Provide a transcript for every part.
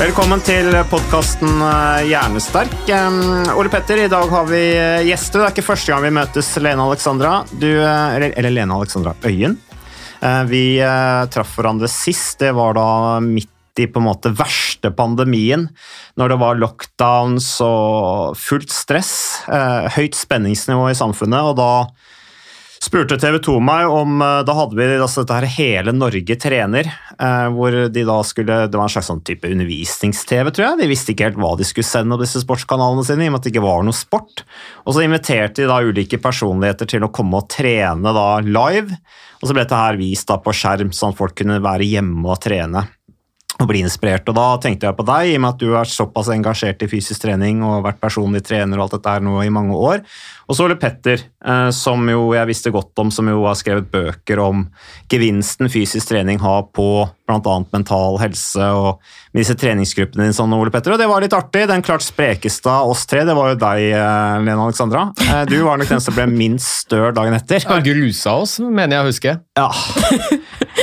Velkommen til podkasten Hjernesterk. Um, Ole Petter, i dag har vi eh, gjester. Det er ikke første gang vi møtes, Lene Alexandra. Du, eh, eller, Lene Alexandra Øyen. Eh, Vi eh, traff hverandre sist. Det var da midt i på en måte verste pandemien. Når det var lockdowns og fullt stress. eh, Høyt spenningsnivå i samfunnet. og da spurte TV 2 meg om eh, Da hadde vi altså dette her Hele Norge trener, eh, hvor de da skulle Det var en slags sånn type undervisnings-TV, tror jeg. De visste ikke helt hva de skulle sende på disse sportskanalene sine, i og med at det ikke var noe sport. Og så inviterte de da ulike personligheter til å komme og trene da live. Og så ble dette her vist da på skjerm, sånn at folk kunne være hjemme og trene og bli inspirert. Og da tenkte jeg på deg, i og med at du er såpass engasjert i fysisk trening og vært personlig trener og alt dette her nå i mange år. Og så Ole Petter, eh, som jo jeg visste godt om, som jo har skrevet bøker om gevinsten fysisk trening har på bl.a. mental helse og med disse treningsgruppene dine, sånn, Ole Petter. Og det var litt artig. Den klart sprekeste av oss tre, det var jo deg, eh, Lena Alexandra. Eh, Du var nok den som ble minst stør dagen etter. Ja, grusa oss, mener jeg å huske. Ja.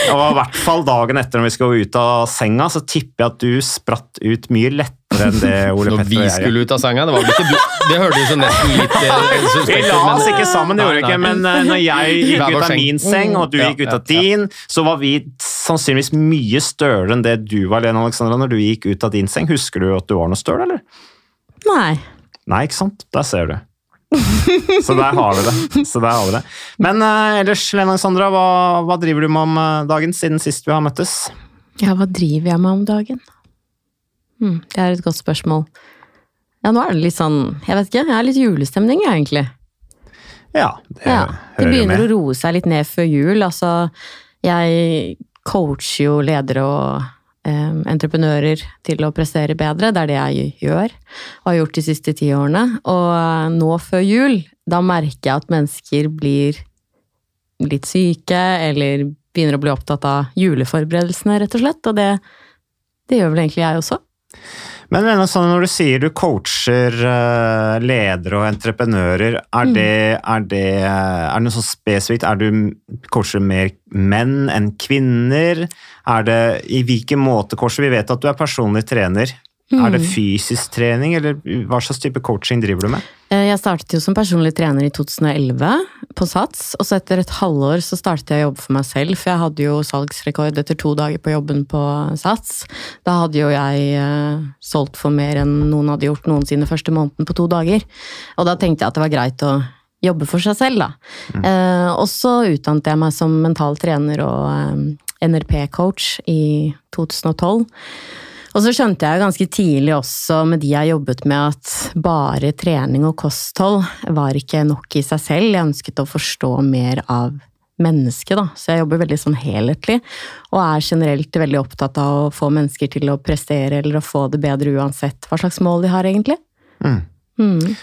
Og i hvert fall dagen etter når vi skulle ut av senga, så tipper jeg at du spratt ut mye lettere enn det Ole Når Petter vi og jeg skulle ut av senga. Det, var vel ikke, du- det hørtes jo nesten litt eh, Vi la oss ikke sammen, det gjorde vi ikke, men eh, når jeg gikk ut av min seng, og du gikk ut av din, så var vi sannsynligvis mye større enn det du var, Lene Alexandra, når du gikk ut av din seng. Husker du at du var noe støl, eller? Nei. Nei, ikke sant? Der ser du. Så der har vi det. Så der har vi det. Men uh, ellers, Lene Alexandra, hva, hva driver du med om dagen siden sist vi har møttes? Ja, hva driver jeg med om dagen? Hm, det er et godt spørsmål. Ja, nå er det litt sånn, jeg vet ikke, jeg er litt julestemning, jeg, egentlig. Ja, det Ja, det hører jo begynner med. å roe seg litt ned før jul. Altså, jeg coacher jo ledere og eh, entreprenører til å prestere bedre. Det er det jeg gjør, og har gjort de siste ti årene. Og eh, nå før jul, da merker jeg at mennesker blir litt syke, eller begynner å bli opptatt av juleforberedelsene, rett og slett. Og det, det gjør vel egentlig jeg også. Men sånn når du sier du coacher eh, ledere og entreprenører, er, Mm. det, er, det, er det noe sånn spesifikt? Er du coacher mer menn enn kvinner? Er det, I hvilken måte coacher? Vi vet at du er personlig trener. Er det Mm. fysisk trening, eller hva slags type coaching driver du med? Eh, Jeg startet jo som personlig trener i 2011 på Sats, og så etter et halvår så startet jeg å jobbe for meg selv, for jeg hadde jo salgsrekord etter to dager på jobben på Sats. Da hadde jo jeg eh, solgt for mer enn noen hadde gjort noensinne første måneden på to dager. Og da tenkte jeg at det var greit å jobbe for seg selv, da. Eh, og så utdannet jeg meg som mental trener og NRP-coach i 2012. Og så skjønte jeg ganske tidlig også med de jeg jobbet med, at bare trening og kosthold var ikke nok i seg selv. Jeg ønsket å forstå mer av mennesket, da. Så jeg jobber veldig sånn helhetlig, og er generelt veldig opptatt av å få mennesker til å prestere eller å få det bedre uansett hva slags mål de har, egentlig. Mm. Mm.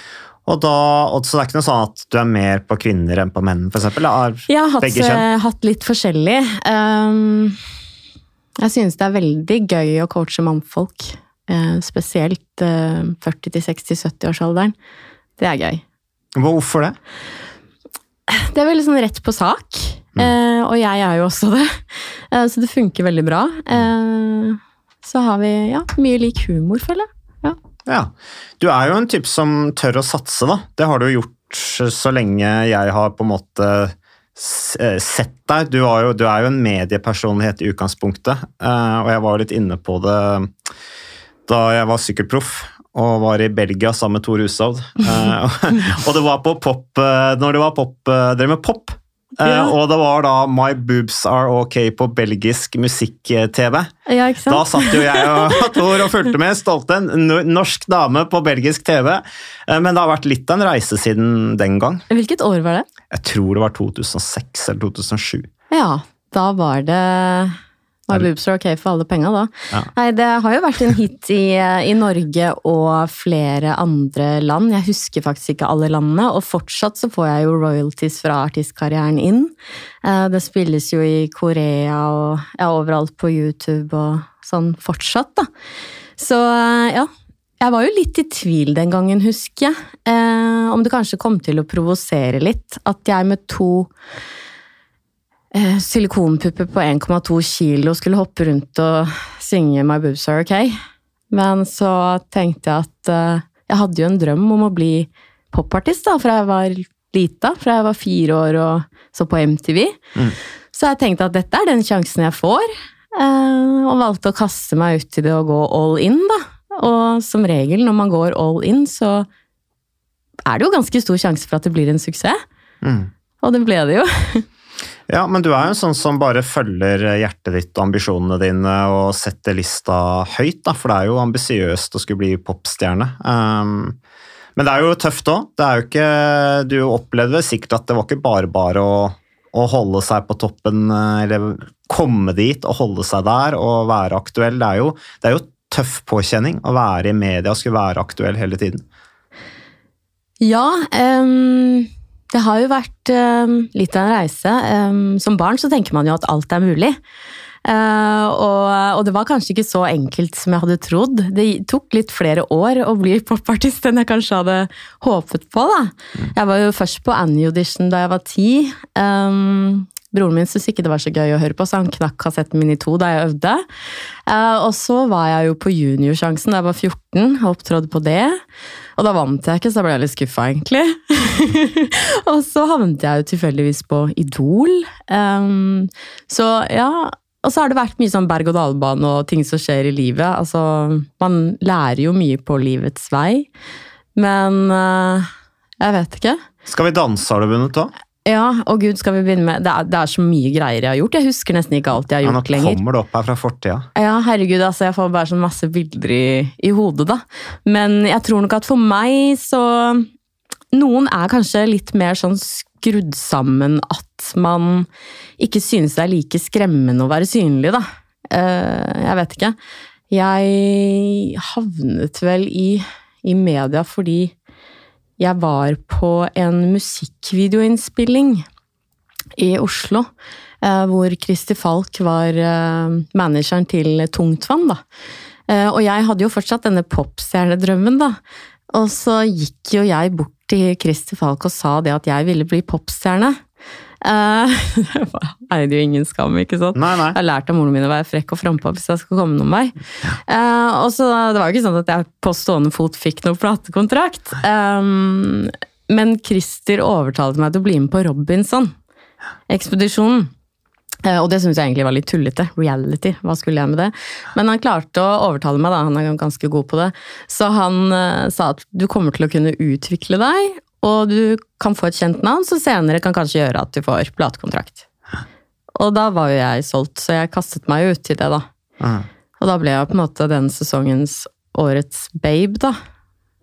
Og da, og så det er ikke noe sånn at du er mer på kvinner enn på menn, eksempel? Er Jeg har hatt, eh, hatt litt forskjellig. Um, jeg synes det er veldig gøy å coache mannfolk. eh, spesielt eh, 40-60-70-årsalderen. Det er gøy. Hvorfor det? Det er veldig sånn rett på sak. Mm. og jeg er jo også det. Eh, så det funker veldig bra. Eh, så har vi ja, mye lik humor, føler jeg. Ja. Ja. Du er jo en type som tør å satse, da. Det har du jo gjort så lenge jeg har på en måte eh, sett deg. Du, jo, du er jo en mediepersonlighet i utgangspunktet, eh, og jeg var litt inne på det da jeg var sykkelproff og var i Belgia sammen med Tor Hushovd. Eh, og det var på pop eh, Når det var pop, eh, drev med pop. eh, Ja. Og det var da My Boobs Are OK på belgisk musikk-TV. Ja, Da satt jo jeg og Tor og fulgte med, stolte en no- norsk dame på belgisk TV. Eh, Men det har vært litt av en reise siden den gang. Hvilket år var det? Jeg tror det var 2006 eller 2007. Ja, da var det var boobs are ok for alle penga, da. Ja. Nei, det har jo vært en hit i, i Norge og flere andre land. Jeg husker faktisk ikke alle landene, og fortsatt så får jeg jo royalties fra artistkarrieren inn. Eh, Det spilles jo i Korea og ja, overalt på YouTube og sånn fortsatt, da. Så eh, ja. Jeg var jo litt i tvil den gangen, husker jeg. Eh, om det kanskje kom til å provosere litt. At jeg med to eh, silikonpupper på 1,2 kilo skulle hoppe rundt og synge My Boobs Are OK. Men så tenkte jeg at eh, jeg hadde jo en drøm om å bli popartist da, fra jeg var lita, fra jeg var fire år og så på MTV. Så jeg tenkte at dette er den sjansen jeg får, eh, og valgte å kaste meg ut i det og gå all in, da. Og som regel når man går all in, så er det jo ganske stor sjanse for at det blir en suksess. Mm. Og det ble det jo. Ja, men du er jo en sånn som bare følger hjertet ditt og ambisjonene dine og setter lista høyt, da, for det er jo ambisiøst å skulle bli popstjerne. Um, men det er jo tøft òg. Du opplevde sikkert at det var ikke bare bare å, å holde seg på toppen, eh, eller komme dit og holde seg der og være aktuell. Det er jo, det er jo tøff påkjenning å være i media og skulle være aktuell hele tiden. Ja, Um, det har jo vært um, litt av en reise. Um, som barn så tenker man jo at alt er mulig. Uh, og, og det var kanskje ikke så enkelt som jeg hadde trodd. Det tok litt flere år å bli popartist enn jeg kanskje hadde håpet på. da. Jeg var jo først på Annie Audition da jeg var ti. Ehm, broren min syntes ikke det var så gøy å høre på, så han knakk kassetten min i to da jeg øvde. Eh, og så var jeg jo på Juniorsjansen da jeg var 14 og opptrådte på det. Og da vant jeg ikke, så da ble jeg litt skuffa, egentlig. og så havnet jeg jo tilfeldigvis på Idol. Um, så ja, og så har det vært mye sånn berg-og-dal-bane og ting som skjer i livet. Altså, man lærer jo mye på livets vei, men eh, jeg vet ikke. Skal vi danse, har du vunnet òg? Ja, og gud, skal vi begynne med det er, det er så mye greier jeg har gjort. Jeg husker nesten ikke alt jeg har gjort Ja, nå lenger. kommer det opp her fra fortida. Ja, herregud, altså jeg får bare sånn masse bilder i, i hodet, da. Men jeg tror nok at for meg så Noen er kanskje litt mer sånn skrudd sammen at man ikke synes det er like skremmende å være synlig, da. Eh, jeg vet ikke. Jeg havnet vel i, i media fordi jeg var på en musikkvideoinnspilling i Oslo, eh, hvor Christer Falk var eh, manageren til Tungtvann. Da. Eh, og jeg hadde jo fortsatt denne popstjernedrømmen, da. Og så gikk jo jeg bort til Christer Falk og sa det at jeg ville bli popstjerne. Eh, det er jo ingen skam, ikke sant? Nei, nei. Jeg har lært av moren min å være frekk og frampå hvis jeg skal komme noen vei. Uh, og så Det var jo ikke sånn at jeg på stående fot fikk noen platekontrakt. Um, men Christer overtalte meg til å bli med på Robinson-ekspedisjonen. Eh, og det syns jeg egentlig var litt tullete. Reality, hva skulle jeg med det? Men han klarte å overtale meg, da. Han er ganske god på det. Så han uh, sa at du kommer til å kunne utvikle deg, og du kan få et kjent navn, som senere kan kanskje gjøre at du får platekontrakt. Og da var jo jeg solgt, så jeg kastet meg jo uti det, da. Og da ble jeg på en måte den sesongens årets babe, da.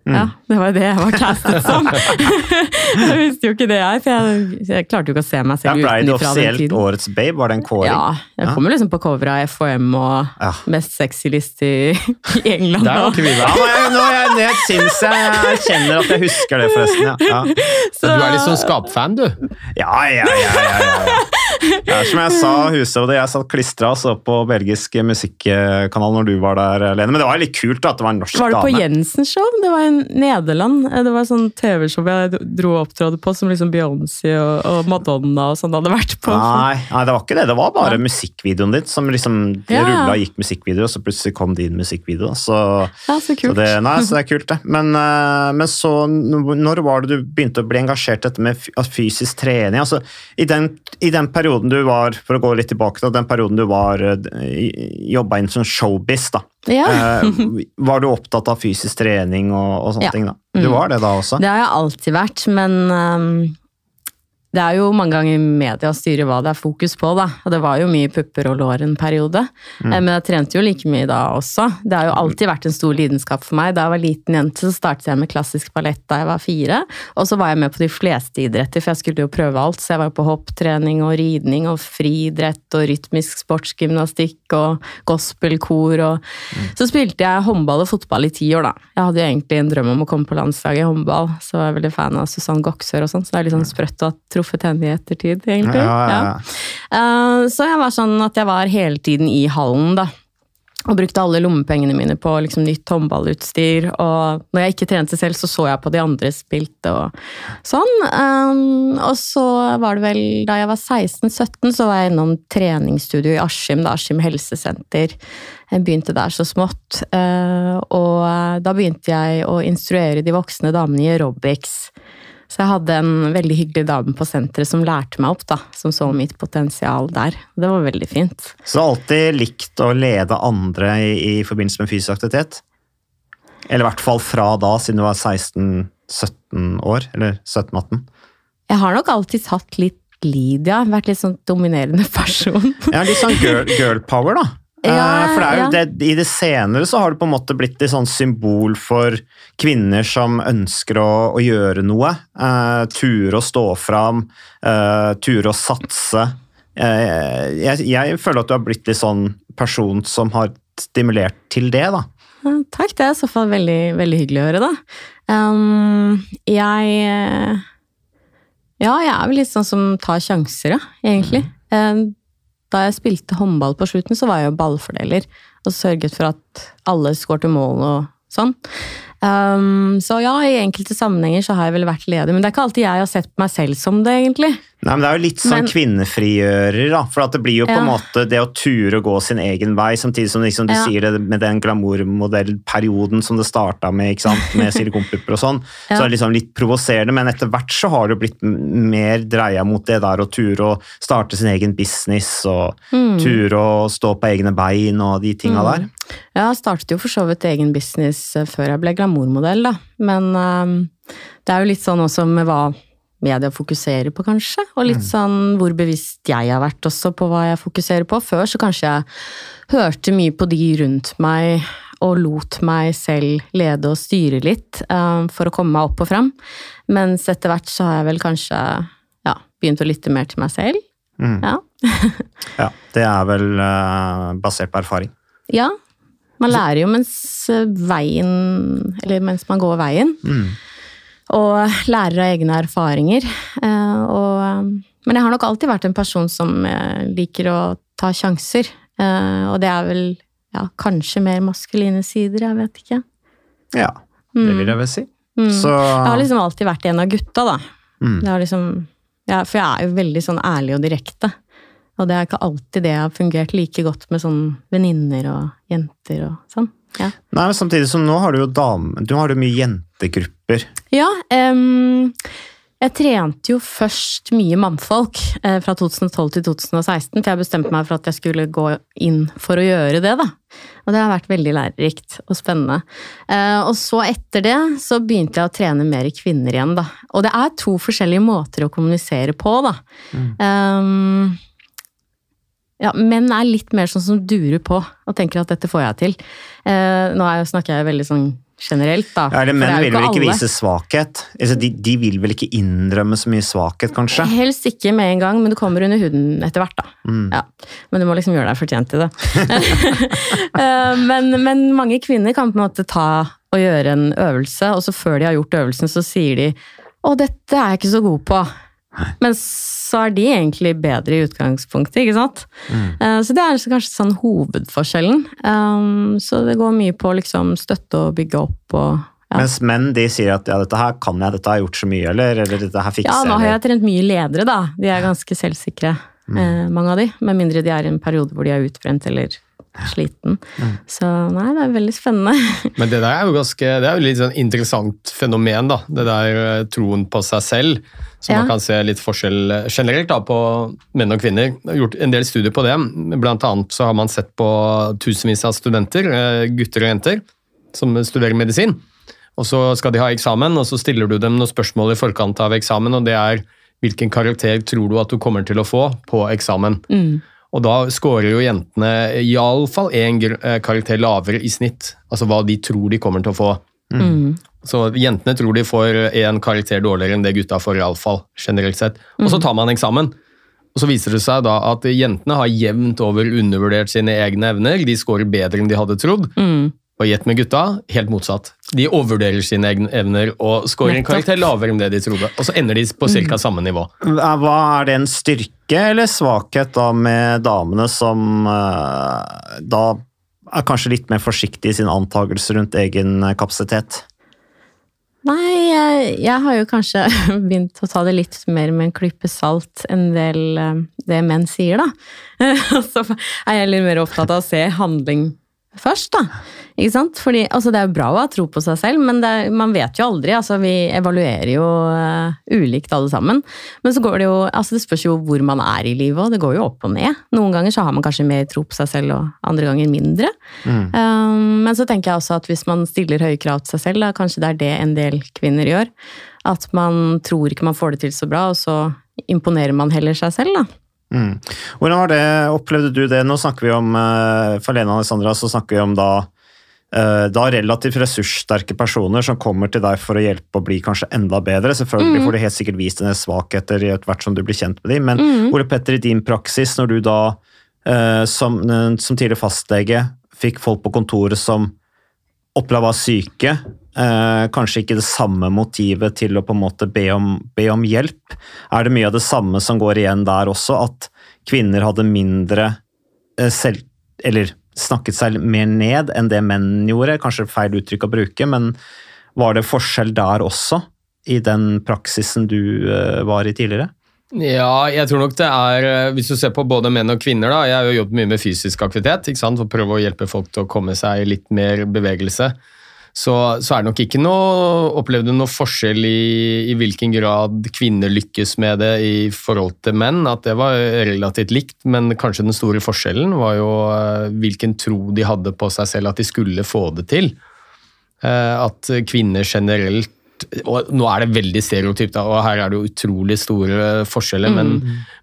Mm. Ja, det var det jeg var castet som. jeg visste jo ikke det, jeg. For jeg, jeg klarte jo ikke å se meg Ja, selv Ble det utenfra den offisielt årets babe? Var det en kåring? Ja, jeg Ja. kommer liksom på cover av FHM og Ja. mest sexy-list i, i England. Der var jo ikke vi Ja, nå, jeg, nå, jeg, jeg syns jeg erkjenner at jeg husker det, forresten. Ja, ja, Så- Du er litt sånn skapfan, du. ja, ja. ja, ja, ja, ja. Som jeg sa, Hushovde, jeg satt klistra så på belgisk musikkanal når du var der, Lene. Men det var litt kult da, at det var en norsk dame. Var det på dame. Jensens show? Det var i Nederland. Det var sånn TV-show jeg dro og opptrådte på, som liksom Beyoncé og, og Madonna og sånn hadde vært på. Nei, nei, det var ikke det. Det var bare musikkvideoen ditt som liksom Ja. rulla og gikk musikkvideo, og så plutselig kom din musikkvideo. Så, Ja, så kult. så, det, nei, så det er kult, det. Men, eh, men så, når var det du begynte å bli engasjert i dette med fysisk trening? Altså, i, den, I den perioden du var, for å gå litt tilbake til den perioden du var jobba inn som showbiz, da. Ja. Eh, var du opptatt av fysisk trening og, og sånne Ja. ting? da? Du Mm. var det da også? Det har jeg alltid vært, men øhm, det er jo mange ganger media å styre hva det er fokus på, da. Og det var jo mye pupper og lår en periode. Mm. Eh, Men jeg trente jo like mye da også. Det har jo alltid vært en stor lidenskap for meg. Da jeg var liten jente, så startet jeg med klassisk ballett da jeg var fire. Og så var jeg med på de fleste idretter, for jeg skulle jo prøve alt. Så jeg var på hopptrening og ridning og friidrett og rytmisk sportsgymnastikk og gospelkor og Så spilte jeg håndball og fotball i ti år, da. Jeg hadde jo egentlig en drøm om å komme på landslaget i håndball, så var jeg veldig fan av Susann Goksør og sånn, så det er litt sånn sprøtt å ha truffet henne i ettertid, egentlig. Ja, ja. Eh, Så jeg var sånn at jeg var hele tiden i hallen, da. Og brukte alle lommepengene mine på liksom nytt håndballutstyr. Og når jeg ikke trente selv, så så jeg på de andre spilte og sånn. Um, og så var det vel da jeg var 16-17, så var jeg innom treningsstudio i Askim, Askim helsesenter. Jeg begynte der så smått. Uh, og da begynte jeg å instruere de voksne damene i aerobics. Så jeg hadde en veldig hyggelig dame på senteret som lærte meg opp, da. Som så mitt potensial der. Det var veldig fint. Så du har alltid likt å lede andre i, i forbindelse med fysisk aktivitet? Eller i hvert fall fra da, siden du var 16-17 år? Eller 17-18? Jeg har nok alltid hatt litt lead, ja. Vært litt sånn dominerende person. Ja, litt sånn girl, girl power, da. Ja, Eh, for det er jo ja. det, I det senere så har det på en måte blitt et sånn symbol for kvinner som ønsker å, å gjøre noe. Uh, ture å stå fram, uh, ture å satse. Uh, jeg, jeg føler at du har blitt litt sånn person som har stimulert til det, da. Takk, det er i så fall veldig, veldig hyggelig å høre, da. Um, jeg eh, Ja, jeg er vel litt sånn som tar sjanser, ja, egentlig. Um, da jeg spilte håndball på slutten, så var jeg jo ballfordeler. Og sørget for at alle skårte mål og sånn. Um, så ja, i enkelte sammenhenger så har jeg vel vært leder, men det er ikke alltid jeg har sett meg selv som det, egentlig. Nei, men Det er jo litt sånn Men- kvinnefrigjører, da. For at det blir jo på en Ja. måte det å ture å gå sin egen vei, samtidig som liksom du Ja. sier det med den glamourmodellperioden som det starta med, ikke sant, med silikonpupper og sånn. Så det er liksom litt provoserende, men etter hvert så har det jo blitt mer dreia mot det der å ture å starte sin egen business og Mm. ture å stå på egne bein og de tinga der. Jeg startet jo for så vidt egen business eh, før jeg ble glamourmodell, da. Men um, det er jo litt sånn også med hva media fokuserer på, kanskje. Og litt sånn hvor bevisst jeg har vært også på hva jeg fokuserer på. Før så kanskje jeg hørte mye på de rundt meg og lot meg selv lede og styre litt um, for å komme meg opp og fram. Mens etter hvert så har jeg vel kanskje ja, begynt å lytte mer til meg selv. Mm. Ja. Ja, det er vel uh, basert på erfaring. Ja, man lærer jo mens veien Eller mens man går veien. Og lærer av egne erfaringer. Eh, Og, men jeg har nok alltid vært en person som eh, liker å ta sjanser. Eh, Og det er vel ja, kanskje mer maskuline sider, jeg vet ikke. Ja, det vil jeg vel si. Mm. Så Jeg har liksom alltid vært en av gutta, da. Mm. Det har liksom, ja, for jeg er jo veldig sånn ærlig og direkte. Og det er ikke alltid det jeg har fungert like godt med sånn venninner og jenter og sånn. Ja. Nei, men Samtidig som nå har du jo dame, du har jo mye jentegrupper. Ja, Um, jeg trente jo først mye mannfolk eh, fra 2012 til 2016, for jeg bestemte meg for at jeg skulle gå inn for å gjøre det, da. Og det har vært veldig lærerikt og spennende. Eh, og så etter det så begynte jeg å trene mer kvinner igjen, da. Og det er to forskjellige måter å kommunisere på, da. Em, ja, menn er litt mer sånn som durer på og tenker at dette får jeg til. Eh, nå er, snakker jeg veldig sånn generelt, da. Ja, eller Menn vil vel ikke alle. vise svakhet? Altså, de, de vil vel ikke innrømme så mye svakhet, kanskje? Helst ikke med en gang, men du kommer under huden etter hvert, da. Mm. Ja. Men du må liksom gjøre deg fortjent til det. Eh, men, men mange kvinner kan på en måte ta og gjøre en øvelse, og så før de har gjort øvelsen, så sier de 'Å, dette er jeg ikke så god på'. Men så er de egentlig bedre i utgangspunktet, ikke sant? Mm. Så det er kanskje sånn hovedforskjellen. Um, Så det går mye på liksom støtte og bygge opp og ja. Mens menn de sier at ja, dette her kan jeg, dette har jeg gjort så mye, eller, eller dette her fikser jeg. Ja, nå har jeg trent mye ledere, da. De er ganske selvsikre, mm. mange av de. Med mindre de er i en periode hvor de er utbrent eller sliten. Så nei, det er veldig spennende. Men det der er jo ganske, det er jo litt sånn interessant fenomen, da. Det der eh, troen på seg selv. Så Ja. man kan se litt forskjell eh, generelt da på menn og kvinner. Jeg har gjort en del studier på det. Blant annet så har man sett på tusenvis av studenter, eh, gutter og jenter, som studerer medisin. Og så skal de ha eksamen, og så stiller du dem noen spørsmål i forkant av eksamen, og det er hvilken karakter tror du at du kommer til å få på eksamen. Og da scorer jo jentene iallfall én karakter lavere i snitt. Altså hva de tror de kommer til å få. Så jentene tror de får én karakter dårligere enn det gutta får, iallfall. Generelt sett. Og så tar man eksamen. Og så viser det seg da at jentene har jevnt over undervurdert sine egne evner. De scorer bedre enn de hadde trodd. Og gjett med gutta, helt motsatt. De overvurderer sine egne evner og scorer en karakter lavere enn det de trodde. Og så ender de på ca. samme nivå. Er- Hva Er det en styrke eller svakhet da med damene som eh, da er kanskje litt mer forsiktige i sin antakelse rundt egen eh, kapasitet? Nei, jeg, jeg har jo kanskje begynt å ta det litt mer med en klype salt enn del eh, det menn sier, da. Og så er jeg litt mer opptatt av å se handling først, da. Ikke sant? Fordi, altså, det er jo bra å ha tro på seg selv, men det er, man vet jo aldri. Altså, vi evaluerer jo uh, ulikt alle sammen. Men så går det jo altså, Det spørs jo hvor man er i livet, og det går jo opp og ned. Noen ganger så har man kanskje mer tro på seg selv, og andre ganger mindre. Um, men så tenker jeg også at hvis man stiller høye krav til seg selv, da, kanskje det er det en del kvinner gjør. At man tror ikke man får det til så bra, og så imponerer man heller seg selv, da. Mm. Hvordan var det, opplevde du det? Nå snakker vi om eh, for Lena Alessandra så snakker vi om da, eh, da relativt ressurssterke personer som kommer til deg for å hjelpe å bli kanskje enda bedre. Selvfølgelig får du helt sikkert vist dine svakheter i hvert som du blir kjent med dem, men Ole Petter, i din praksis, når du da eh, som, som tidligere fastlege fikk folk på kontoret som opplevde var syke, eh, kanskje ikke det samme motivet til å på en måte be om, be om hjelp. Er det mye av det samme som går igjen der også, at kvinner hadde mindre eh, selv... Eller snakket seg mer ned enn det menn gjorde? Kanskje feil uttrykk å bruke, men var det forskjell der også? I den praksisen du eh, var i tidligere? Ja, jeg tror nok det er eh, Hvis du ser på både menn og kvinner, da. Jeg har jo jobbet mye med fysisk aktivitet ikke sant? for å prøve å hjelpe folk til å komme seg i litt mer bevegelse. Så, så er det nok ikke noe Opplevde noe forskjell i, i hvilken grad kvinner lykkes med det i forhold til menn. At det var relativt likt, men kanskje den store forskjellen var jo eh, hvilken tro de hadde på seg selv at de skulle få det til. Eh, At kvinner generelt og Nå er det veldig stereotypt, og her er det jo utrolig store forskjeller, men,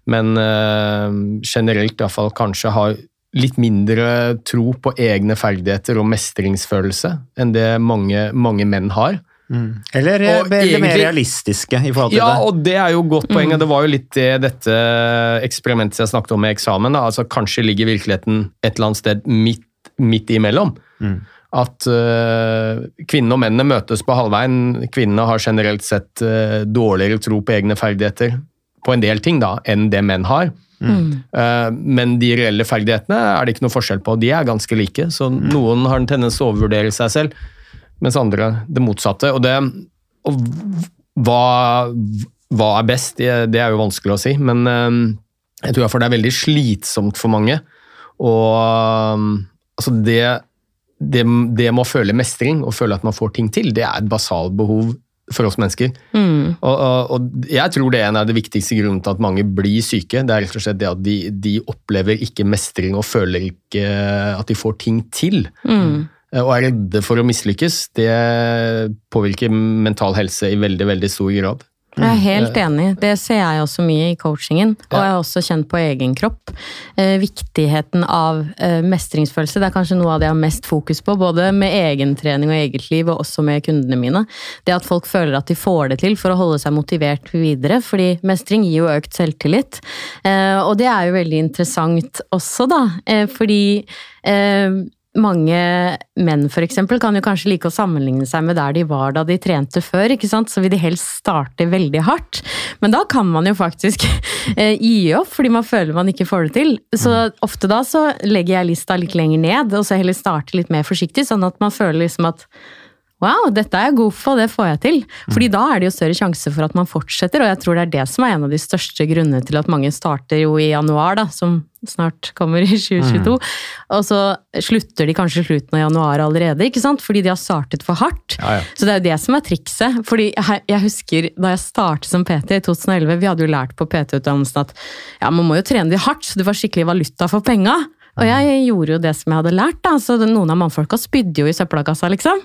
men eh, generelt i hvert fall kanskje har litt mindre tro på egne ferdigheter og mestringsfølelse enn det mange, mange menn har. Eller, eh, Og mer egentlig- realistiske i forhold til Ja, det? og det er jo godt poeng. Mm. Det var jo litt det dette eksperimentet jeg snakket om med eksamen. Da. Altså, kanskje ligger virkeligheten et eller annet sted midt, midt imellom. At uh, kvinnene og mennene møtes på halvveien. Kvinnene har generelt sett uh, dårligere tro på egne ferdigheter på en del ting da, enn det menn har. Mm. men de reelle ferdighetene er det ikke noe forskjell på. De er ganske like. Så noen har en tendens til å overvurdere seg selv, mens andre det motsatte. Og, det, og hva, hva er best, det, er jo vanskelig å si. Men eh, jeg tror iallfall det er veldig slitsomt for mange. Og eh, altså det, det, det med å føle mestring og føle at man får ting til, det er et basalt behov for oss mennesker. Mm. Og, og, og jeg tror det er en av de viktigste grunnene til at mange blir syke. Det er rett og slett det at de, de opplever ikke mestring og føler ikke at de får ting til. Mm. Eh, Og er redde for å mislykkes. Det påvirker mental helse i veldig, veldig stor grad. Jeg er helt enig. Det ser jeg også mye i coachingen. Og jeg har også kjent på egen kropp. Eh, viktigheten av eh, mestringsfølelse. Det er kanskje noe av det jeg har mest fokus på, både med egen trening og eget liv, og også med kundene mine. Det at folk føler at de får det til for å holde seg motivert videre. Fordi mestring gir jo økt selvtillit. Eh, og det er jo veldig interessant også, da. Eh, fordi eh, mange menn for eksempel kan jo kanskje like å sammenligne seg med der de var da de trente før, ikke sant? så vil de helst starte veldig hardt. Men da kan man jo faktisk eh, gi opp, fordi man føler man ikke får det til. Så ofte da så legger jeg lista litt lenger ned, og så heller starte litt mer forsiktig, sånn at man føler liksom at Wow, dette er jeg god for, det får jeg til. Fordi da er det jo større sjanse for at man fortsetter, og jeg tror det er det som er en av de største grunnene til at mange starter jo i januar, da, som snart kommer i 2022. Og så slutter de kanskje slutten av januar allerede, ikke sant? fordi de har startet for hardt. Ja, ja. Så det er jo det som er trikset. Fordi jeg, jeg husker da jeg startet som PT i 2011, vi hadde jo lært på PT-utdannelsen at ja, man må jo trene de hardt, så du får skikkelig valuta for penga. Og jeg gjorde jo det som jeg hadde lært, da. Så noen av mannfolka spydde jo i søppelkassa, liksom.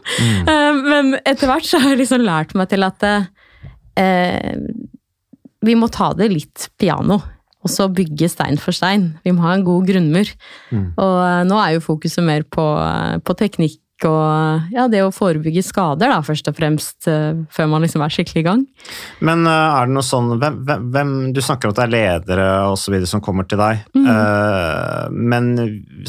Eh, Men etter hvert så har jeg liksom lært meg til at eh, vi må ta det litt piano. Og så bygge stein for stein. Vi må ha en god grunnmur. Og eh, nå er jo fokuset mer på, eh, på teknikk og ja, det å forebygge skader, da, først og fremst, eh, før man liksom er skikkelig i gang. Men eh, er det noe sånn hvem, hvem, Du snakker om at det er ledere og så videre som kommer til deg. Eh, men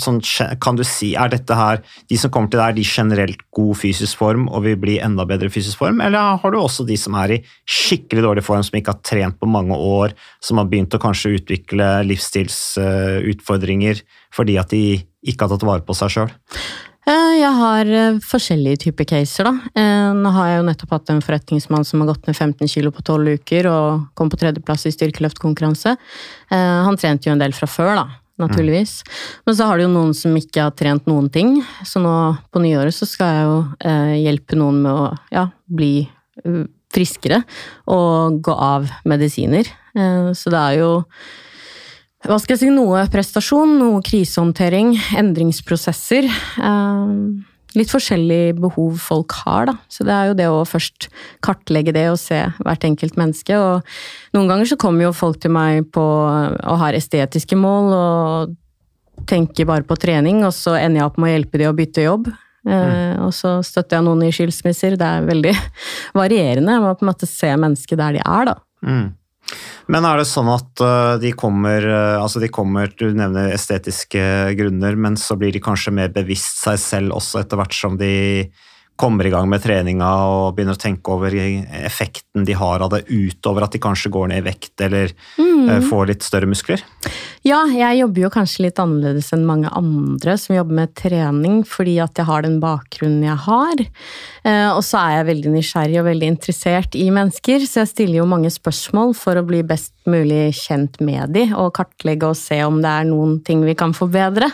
sånn, kan du si, er dette her De som kommer til deg, er de generelt god fysisk form og vil bli enda bedre fysisk form? Eller har du også de som er i skikkelig dårlig form, som ikke har trent på mange år, som har begynt å kanskje utvikle livsstilsutfordringer fordi at de ikke har tatt vare på seg sjøl? Eh, Jeg har eh, forskjellige typer caser, da. Eh, Nå har jeg jo nettopp hatt en forretningsmann som har gått ned 15 kilo på 12 uker og kom på tredjeplass i styrkeløftkonkurranse. Han trente jo en del fra før, da. Naturligvis. Men så har det jo noen som ikke har trent noen ting. Så nå på nyåret så skal jeg jo hjelpe noen med å ja, bli friskere og gå av medisiner. Så det er jo hva skal jeg si, noe prestasjon, noe krisehåndtering, endringsprosesser. Eh, litt forskjellige behov folk har, da. Så det er jo det å først kartlegge det og se hvert enkelt menneske. Og noen ganger så kommer jo folk til meg på og har estetiske mål og tenker bare på trening, og så ender jeg opp med å hjelpe de å bytte jobb. Mm. Og så støtter jeg noen i skilsmisser. Det er veldig varierende. Jeg må på en måte se mennesket der de er, da. Mm. Men er det sånn at uh, de kommer uh, altså de kommer, Du nevner estetiske grunner, men så blir de kanskje mer bevisst seg selv også etter hvert som de kommer i gang med treninga og begynner å tenke over effekten de har av det, utover at de kanskje går ned i vekt eller mm. får litt større muskler? Ja, jeg jobber jo kanskje litt annerledes enn mange andre som jobber med trening, fordi at jeg har den bakgrunnen jeg har. Eh, Og så er jeg veldig nysgjerrig og veldig interessert i mennesker, så jeg stiller jo mange spørsmål for å bli best mulig kjent med de, og kartlegge og se om det er noen ting vi kan forbedre.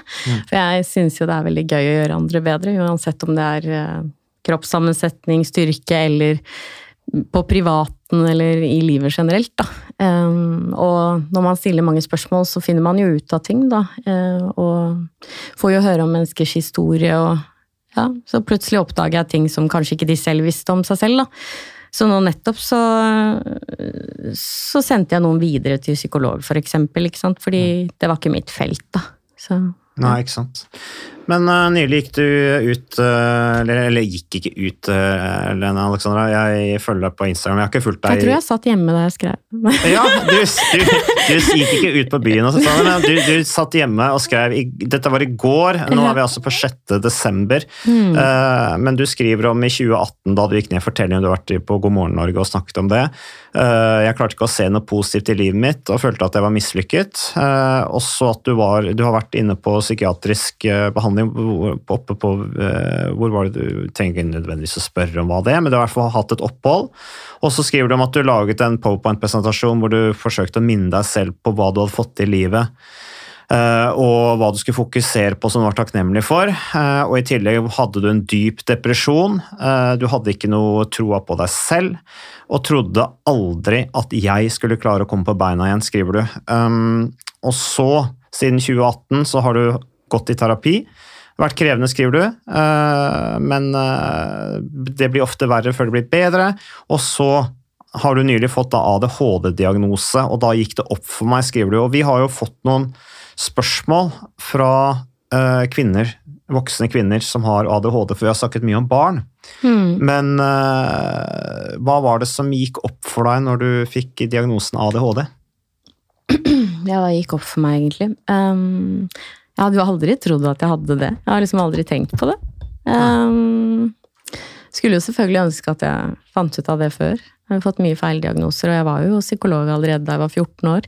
For jeg syns jo det er veldig gøy å gjøre andre bedre, uansett om det er eh, kroppssammensetning, styrke eller på privaten eller i livet generelt, da. Og når man stiller mange spørsmål, så finner man jo ut av ting, da. Uh, og får jo høre om menneskers historie, og ja, så plutselig oppdager jeg ting som kanskje ikke de selv visste om seg selv, da. Så nå nettopp så, så sendte jeg noen videre til psykolog, for eksempel, ikke sant. Fordi det var ikke mitt felt, da. Så Nei, ikke sant. Men uh, nylig gikk du ut uh, eller, eller gikk ikke ut, uh, Lene Alexandra. Jeg følger deg på Instagram. Jeg har ikke fulgt deg jeg tror jeg satt hjemme da jeg skrev. Ja, du, du, du gikk ikke ut på byen, og så, du, men du, du satt hjemme og skrev i, Dette var i går, nå er vi altså på 6. desember. Eh, men du skriver om i 2018, da du gikk ned, fortellingen du har vært på God morgen Norge og snakket om det. Eh, jeg klarte ikke å se noe positivt i livet mitt og følte at jeg var mislykket. Eh, også at du, var, du har vært inne på psykiatrisk eh, behandling hvor- oppe på eh, Hvor var det du trenger ikke nødvendigvis å spørre om hva det er, men du har i hvert fall hatt et opphold. Og så skriver du om at du laget en powerpoint-presentasjon hvor du forsøkte å minne deg selv på hva du hadde fått til i livet. eh, og hva du skulle fokusere på som du var takknemlig for. eh, og i tillegg hadde du en dyp depresjon. du hadde ikke noe troa på deg selv, og trodde aldri at jeg skulle klare å komme på beina igjen, skriver du. Um, og så, siden 2018, så har du gått i terapi. Vært krevende, skriver du, eh, men eh, det blir ofte verre før det blir bedre. Og så har du nylig fått ADHD-diagnose, og da gikk det opp for meg, skriver du. Og vi har jo fått noen spørsmål fra eh, kvinner, voksne kvinner som har ADHD, for vi har snakket mye om barn. Men eh, hva var det som gikk opp for deg når du fikk diagnosen ADHD? Ja, hva gikk opp for meg, egentlig? Um, Jeg hadde jo aldri trodd at jeg hadde det. Jeg har liksom aldri tenkt på det. Um, skulle jo selvfølgelig ønske at jeg fant ut av det før. Jeg har fått mye feildiagnoser, og jeg var jo psykolog allerede da jeg var 14 år.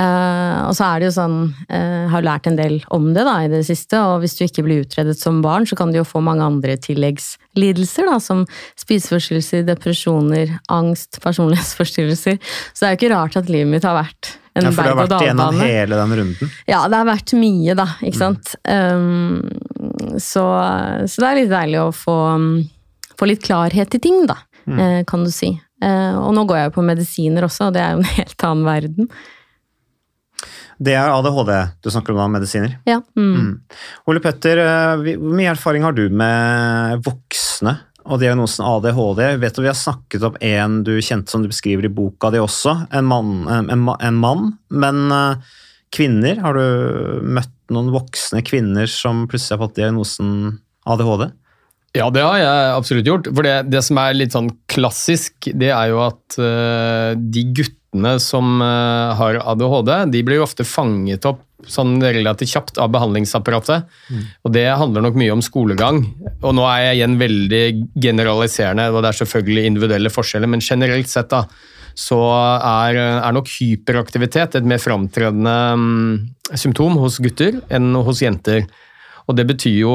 Uh, og så er det jo sånn, uh, har lært en del om det da i det siste, og hvis du ikke blir utredet som barn, så kan du jo få mange andre tilleggslidelser, da, som spiseforstyrrelser, depresjoner, angst, personlighetsforstyrrelser. Så det er jo ikke rart at livet mitt har vært en Ja, for det har vært gjennom hele den runden. Ja, det har vært mye, da, ikke sant. Um, så, så det er litt deilig å få, um, få litt klarhet i ting, da, eh, kan du si. Eh, og nå går jeg jo på medisiner også, og det er jo en helt annen verden. Det er ADHD du snakker om da, medisiner. Ja. Mm. Ole Petter, eh, hvor mye erfaring har du med voksne og diagnosen ADHD? Vet du, Vi har snakket om en du kjente som du beskriver i boka di også, en mann. En, en, mann. Men eh, kvinner, har du møtt noen voksne kvinner som plutselig har fått diagnosen ADHD? Ja, det har jeg absolutt gjort. For det, det som er litt sånn klassisk, det er jo at uh, de guttene som uh, har ADHD, de blir jo ofte fanget opp sånn relativt kjapt av behandlingsapparatet. Og det handler nok mye om skolegang. Og nå er jeg igjen veldig generaliserende, og det er selvfølgelig individuelle forskjeller, men generelt sett da, så er, er nok hyperaktivitet et mer framtredende um, symptom hos gutter enn hos jenter. Og det betyr jo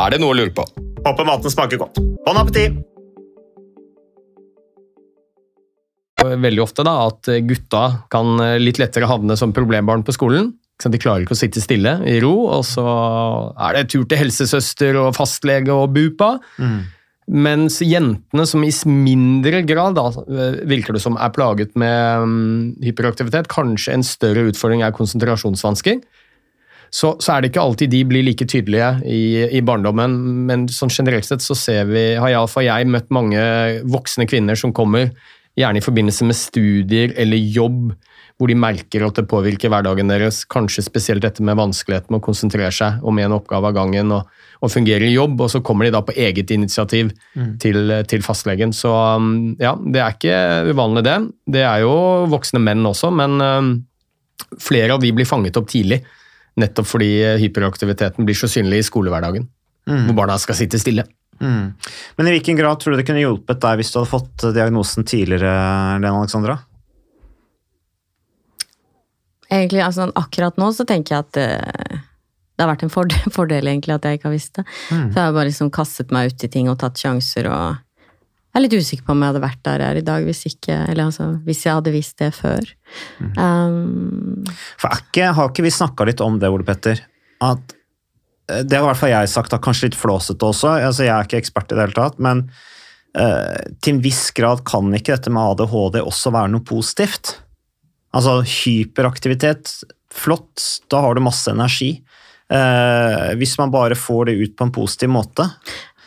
Er det noe å lure på? Håper maten smaker godt. Bon appétit! veldig ofte da, at gutta kan eh, litt lettere havne som problembarn på skolen. De klarer ikke å sitte stille i ro, og så er det tur til helsesøster og fastlege og bupa. Mens jentene, som i mindre grad da, eh, virker det som er plaget med mm, hyperaktivitet, kanskje en større utfordring er konsentrasjonsvansker. Så, så er det ikke alltid de blir like tydelige i, i barndommen, men sånn generelt sett så ser vi, har iallfall jeg møtt mange voksne kvinner som kommer, gjerne i forbindelse med studier eller jobb, hvor de merker at det påvirker hverdagen deres. Kanskje spesielt dette med vanskeligheten med å konsentrere seg om en oppgave av gangen og, og fungere i jobb, og så kommer de da på eget initiativ Mm. til, til fastlegen. Så um, ja, det er ikke uvanlig det. Det er jo voksne menn også, men um, flere av de blir fanget opp tidlig. Nettopp fordi hyperaktiviteten blir så synlig i skolehverdagen, Mm. hvor barna skal sitte stille. Mm. Men i hvilken grad tror du det kunne hjulpet deg hvis du hadde fått diagnosen tidligere, Lene Alexandra? Egentlig, altså, akkurat nå så tenker jeg at eh, det har vært en fordel, fordel egentlig at jeg ikke har visst det. Mm. For jeg har bare liksom kastet meg ut i ting og tatt sjanser og jeg er litt usikker på om jeg hadde vært der jeg er i dag hvis ikke, eller altså, hvis jeg hadde visst det før. Um, For ikke, har ikke vi snakka litt om det, Ole Petter? At eh, Det har i hvert fall jeg sagt, da, kanskje litt flåsete også. Altså, jeg er ikke ekspert i det hele tatt, men uh, til en viss grad kan ikke dette med ADHD også være noe positivt? Altså hyperaktivitet, flott, da har du masse energi. Uh, hvis man bare får det ut på en positiv måte.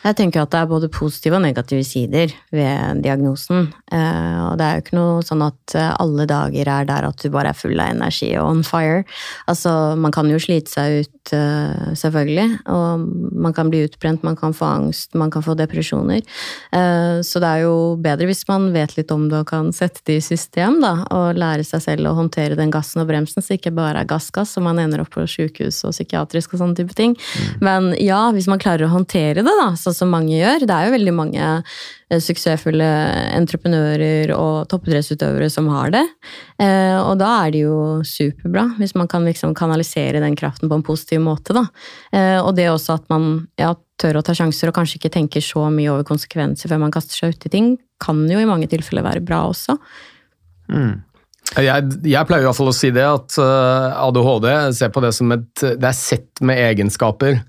Jeg tenker at det er både positive og negative sider ved diagnosen. Eh, og det er jo ikke noe sånn at eh, alle dager er der at du bare er full av energi og on fire. Altså, man kan jo slite seg ut, eh, selvfølgelig. Og man kan bli utbrent, man kan få angst, man kan få depresjoner. Eh, så det er jo bedre hvis man vet litt om det og kan sette det i system, da. Og lære seg selv å håndtere den gassen og bremsen, så det ikke bare er gass-gass, så man ender opp på sykehus og psykiatrisk og sånne type ting. Men ja, hvis man klarer å håndtere det, da, sånn som mange gjør. Det er jo veldig mange suksessfulle entreprenører og toppidrettsutøvere som har det. Eh, og da er det jo superbra, hvis man kan liksom kanalisere den kraften på en positiv måte. Da. Eh, og det også at man ja, tør å ta sjanser og kanskje ikke tenker så mye over konsekvenser før man kaster seg ut i ting, kan jo i mange tilfeller være bra også. Jeg, jeg pleier i hvert fall å si det, at eh, ADHD ser på det som et Det er sett med egenskaper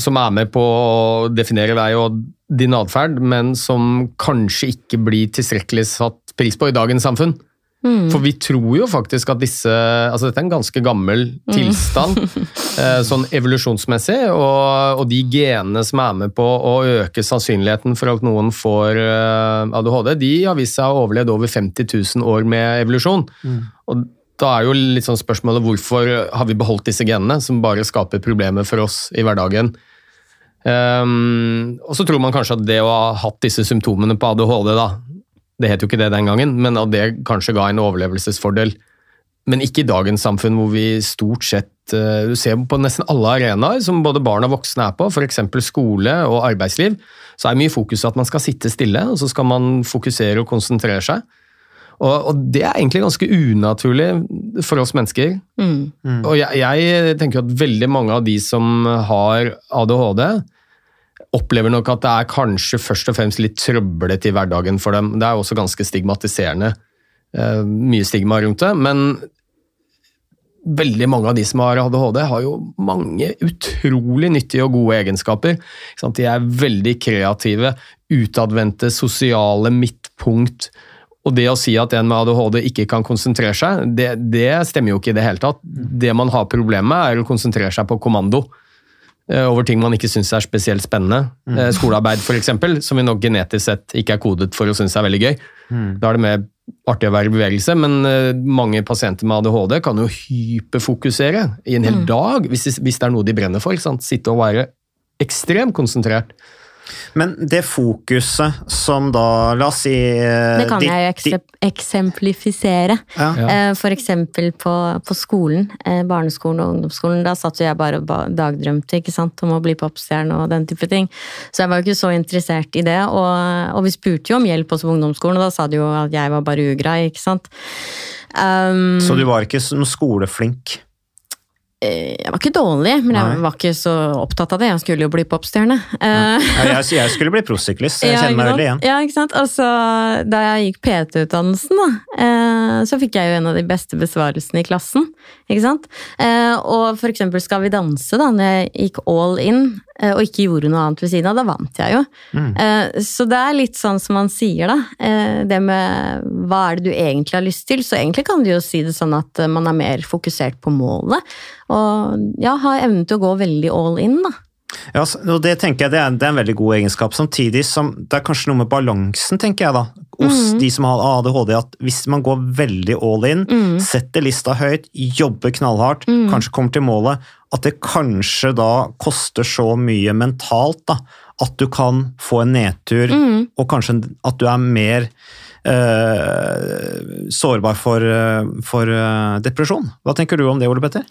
som er med på å definere deg og din atferd, men som kanskje ikke blir tilstrekkelig satt pris på i dagens samfunn. For vi tror jo faktisk at disse Altså, dette er en ganske gammel tilstand, mm. sånn evolusjonsmessig, og, og de genene som er med på å øke sannsynligheten for at noen får eh, ADHD, de har vist seg å ha overlevd over 50 000 år med evolusjon. Og da er jo litt sånn spørsmålet hvorfor har vi beholdt disse genene, som bare skaper problemer for oss i hverdagen. Um, og så tror man kanskje at det å ha hatt disse symptomene på ADHD, da, det het jo ikke det den gangen, men at det kanskje ga en overlevelsesfordel. Men ikke i dagens samfunn, hvor vi stort sett eh, Du ser på nesten alle arenaer som både barn og voksne er på, f.eks. skole og arbeidsliv, så er mye fokus at man skal sitte stille, og så skal man fokusere og konsentrere seg. Og, og det er egentlig ganske unaturlig for oss mennesker. Mm. Og jeg, jeg tenker at veldig mange av de som har ADHD, opplever nok at det er kanskje først og fremst litt trøblete i hverdagen for dem. Det er også ganske stigmatiserende. Uh, mye stigma rundt det. Men veldig mange av de som har ADHD, har jo mange utrolig nyttige og gode egenskaper. Ikke sant? De er veldig kreative, utadvendte, sosiale, midtpunkt. Og det å si at en med ADHD ikke kan konsentrere seg, det, det stemmer jo ikke i det hele tatt. Det man har problemer med, er å konsentrere seg på kommando eh, over ting man ikke syns er spesielt spennende. Mm. Skolearbeid f.eks., som vi nok genetisk sett ikke er kodet for å synes er veldig gøy. Da er det mer artig å være i bevegelse, men eh, mange pasienter med ADHD kan jo hyperfokusere i en hel dag, hvis, det- er noe de brenner for. Sitte og være ekstremt konsentrert. Men det fokuset som da La oss si eh, Det kan jeg jo eksemplifisere. Ja. Eh, For eksempel på, på skolen, eh, barneskolen og ungdomsskolen. Da satt jo jeg bare og dagdrømte ikke sant, om å bli popstjerne og den type ting. Så jeg var jo ikke så interessert i det. Og, og vi spurte jo om hjelp også på ungdomsskolen, og da sa de jo at jeg var bare ugrei, ikke sant. Um, Så du var ikke som skoleflink? Eh, Jeg var ikke dårlig, men jeg var ikke så opptatt av det. Jeg skulle jo bli popstjerne. Eh, Ja, jeg, jeg skulle bli proffsyklist, så jeg kjenner meg veldig igjen. Ja, ikke sant? Altså, da jeg gikk PT-utdannelsen, da, eh, så fikk jeg jo en av de beste besvarelsene i klassen. Ikke sant? Eh, og for eksempel Skal vi danse, da, når jeg gikk all in eh, og ikke gjorde noe annet ved siden av, da vant jeg jo. Mm. Eh, så det er litt sånn som man sier, da. Eh, det med hva er det du egentlig har lyst til? Så egentlig kan du jo si det sånn at eh, man er mer fokusert på målet. Og ja, har evnen til å gå veldig all in, da. Ja, og det tenker jeg det er, det er en veldig god egenskap, samtidig som det er kanskje noe med balansen, tenker jeg da, hos mm. de som har ADHD, at hvis man går veldig all in, mm. setter lista høyt, jobber knallhardt, kanskje kommer til målet, at det kanskje da koster så mye mentalt da, at du kan få en nedtur, mm. og kanskje at du er mer eh, sårbar for, eh, for eh, depresjon. Hva tenker du om det, Ole Petter?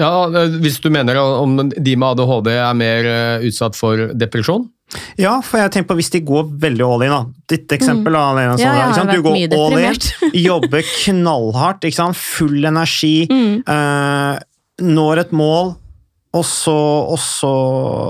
Ja, Hvis du mener om de med ADHD er mer eh, utsatt for depresjon? Ja, for jeg tenker på hvis de går veldig all in, da. Ditt eksempel, da, sånn. Ja, jeg har sant? Du går mye all in, jobber knallhardt, ikke sant? full energi, Mm. eh, når et mål, og så, og, så,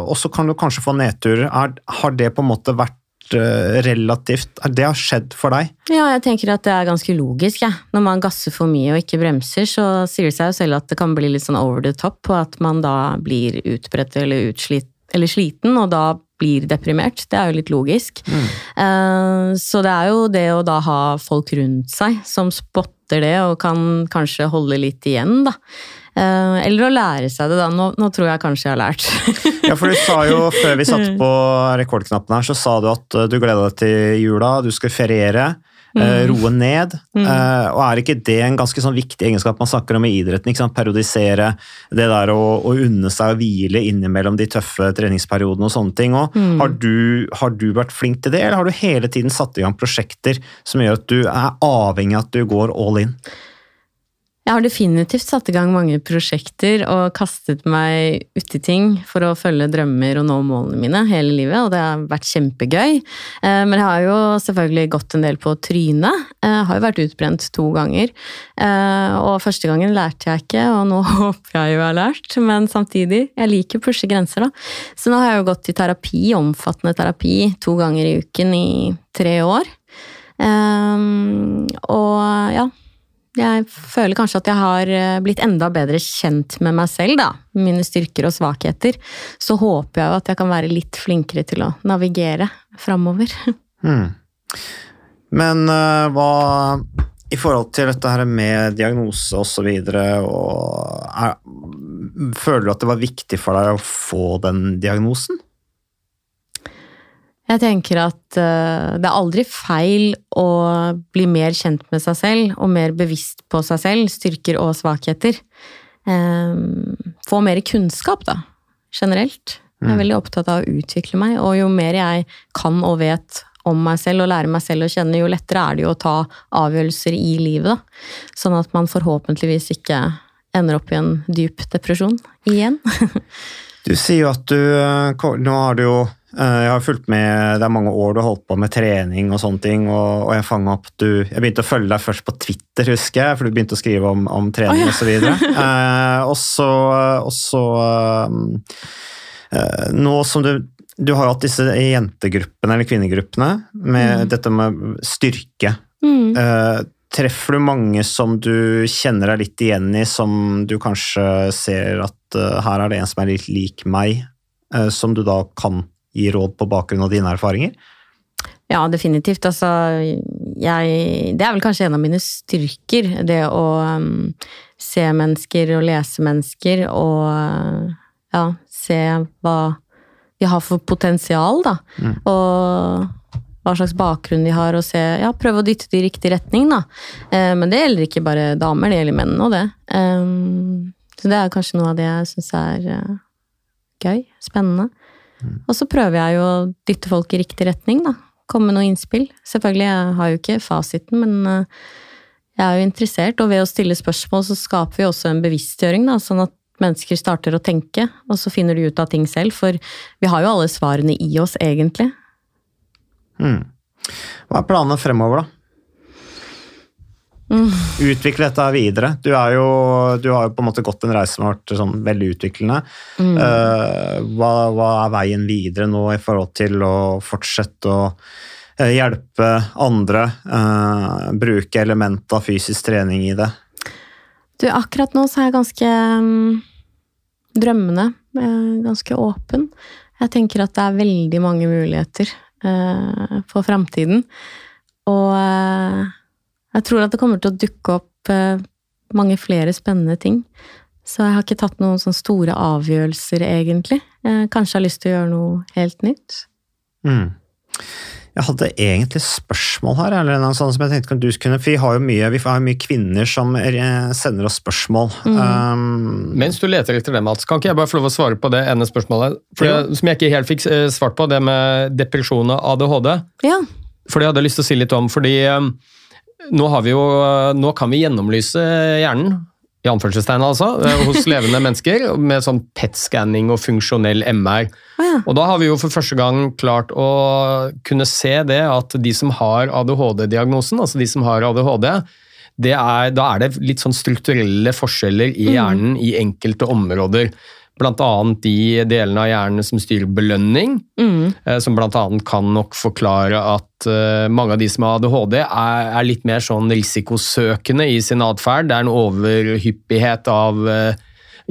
og så kan du kanskje få nedturer. Er, har det på en måte vært eh, relativt Det har skjedd for deg? Ja, jeg tenker at det er ganske logisk. Ja. Når man gasser for mye og ikke bremser, så sier det seg jo selv at det kan bli litt sånn over the top, og at man da blir utbredt eller utslitt eller sliten, og da blir deprimert. Det er jo litt logisk. Eh, Så det er jo det å da ha folk rundt seg som spotter det og kan kanskje holde litt igjen, da. Eh, Eller å lære seg det, da. Nå, nå tror jeg kanskje jeg har lært. Ja, for du sa jo før vi satte på rekordknappen her, så sa du at eh, du gleda deg til jula, du skulle feriere. Eh, Roe ned. Mm. Og er ikke det en ganske sånn viktig egenskap man snakker om i idretten? Periodisere, det der å, å unne seg å hvile innimellom de tøffe treningsperiodene og sånne ting. Og har, du, har du vært flink til det, eller har du hele tiden satt i gang prosjekter som gjør at du er avhengig av at du går all in? Jeg har definitivt satt i gang mange prosjekter og kastet meg uti ting for å følge drømmer og nå målene mine hele livet, og det har vært kjempegøy. Eh, Men jeg har jo selvfølgelig gått en del på trynet. Jeg har jo vært utbrent to ganger. Eh, Og første gangen lærte jeg ikke, og nå håper jeg jo jeg har lært, men samtidig, jeg liker å pushe grenser, da. Så nå har jeg jo gått i terapi, omfattende terapi, to ganger i uken i tre år. Og ja, jeg føler kanskje at jeg har eh, blitt enda bedre kjent med meg selv, da. Mine styrker og svakheter. Så håper jeg jo at jeg kan være litt flinkere til å navigere framover. Hmm. Men uh, hva i forhold til dette her med diagnose og så videre, og er, føler du at det var viktig for deg å få den diagnosen? Jeg tenker at uh, det er aldri feil å bli mer kjent med seg selv og mer bevisst på seg selv, styrker og svakheter. Um, få mer kunnskap, da, generelt. Jeg er veldig opptatt av å utvikle meg, og jo mer jeg kan og vet om meg selv og lære meg selv å kjenne, jo lettere er det jo å ta avgjørelser i livet, da. Sånn at man forhåpentligvis ikke ender opp i en dyp depresjon igjen. Du sier jo at du eh, Nå har du jo Jeg har fulgt med Det er mange år du har holdt på med trening og sånne ting, og, og jeg fanga opp du Jeg begynte å følge deg først på Twitter, husker jeg, for du begynte å skrive om, om trening oh, ja. og så videre. Eh, og så og så, eh, Nå som du Du har jo hatt disse jentegruppene, eller kvinnegruppene, med dette med styrke. Mm. Eh, treffer du mange som du kjenner deg litt igjen i, som du kanskje ser at uh, her er det en som er litt lik meg, uh, som du da kan gi råd på bakgrunn av dine erfaringer? Ja, definitivt. Altså, jeg Det er vel kanskje en av mine styrker, det å um, se mennesker og lese mennesker og uh, ja, se hva de har for potensial, da. Og hva slags bakgrunn de har, og se Ja, prøve å dytte det i riktig retning, da. Eh, men det gjelder ikke bare damer, det gjelder menn òg, det. Um, så det er kanskje noe av det jeg syns er uh, gøy. Spennende. Og så prøver jeg jo å dytte folk i riktig retning, da. Komme med noe innspill. Selvfølgelig, jeg har jo ikke fasiten, men eh, jeg er jo interessert, og ved å stille spørsmål så skaper vi også en bevisstgjøring, da, sånn at mennesker starter å tenke, og så finner de ut av ting selv, for vi har jo alle svarene i oss, egentlig. Mm. Hva er planene fremover, da? Utvikle dette videre. Du, jo, du har jo på en måte gått en reise som har vært sånn veldig utviklende. Eh, hva, hva er veien videre nå i forhold til å fortsette å eh, hjelpe andre? Uh, bruke element av fysisk trening i det? Du, akkurat nå så er jeg ganske um, drømmende. Ganske åpen. Jeg tenker at det er veldig mange muligheter uh, for framtiden. Og jeg tror at det kommer til å dukke opp eh, mange flere spennende ting. Så jeg har ikke tatt noen sånne store avgjørelser, egentlig. Eh, kanskje jeg har lyst til å gjøre noe helt nytt. Mm. Jeg hadde egentlig spørsmål her, eller noe sånt som jeg tenkte du kunne, for vi har jo mye, vi har mye kvinner som eh, sender oss spørsmål. Um, Mens du leter etter det, Mats, kan ikke jeg bare få lov å svare på det ene spørsmålet? For Jo. som jeg ikke helt fikk eh, svart på, det med depresjon og ADHD. Ja. For det hadde jeg lyst til å si litt om, fordi eh, nå, har vi jo, nå kan vi gjennomlyse hjernen, i anførselstegn altså, eh, hos levende mennesker, med sånn PET-scanning og funksjonell MR. Ja. Og da har vi jo for første gang klart å kunne se det at de som har ADHD-diagnosen, altså de som har ADHD, det er, da er det litt sånn strukturelle forskjeller i hjernen i enkelte områder. Blant annet de delene av hjernen som styrer belønning, Mm. eh, som blant annet kan nok forklare at eh, mange av de som har ADHD er, er litt mer sånn risikosøkende i sin atferd. Det er en overhyppighet av eh,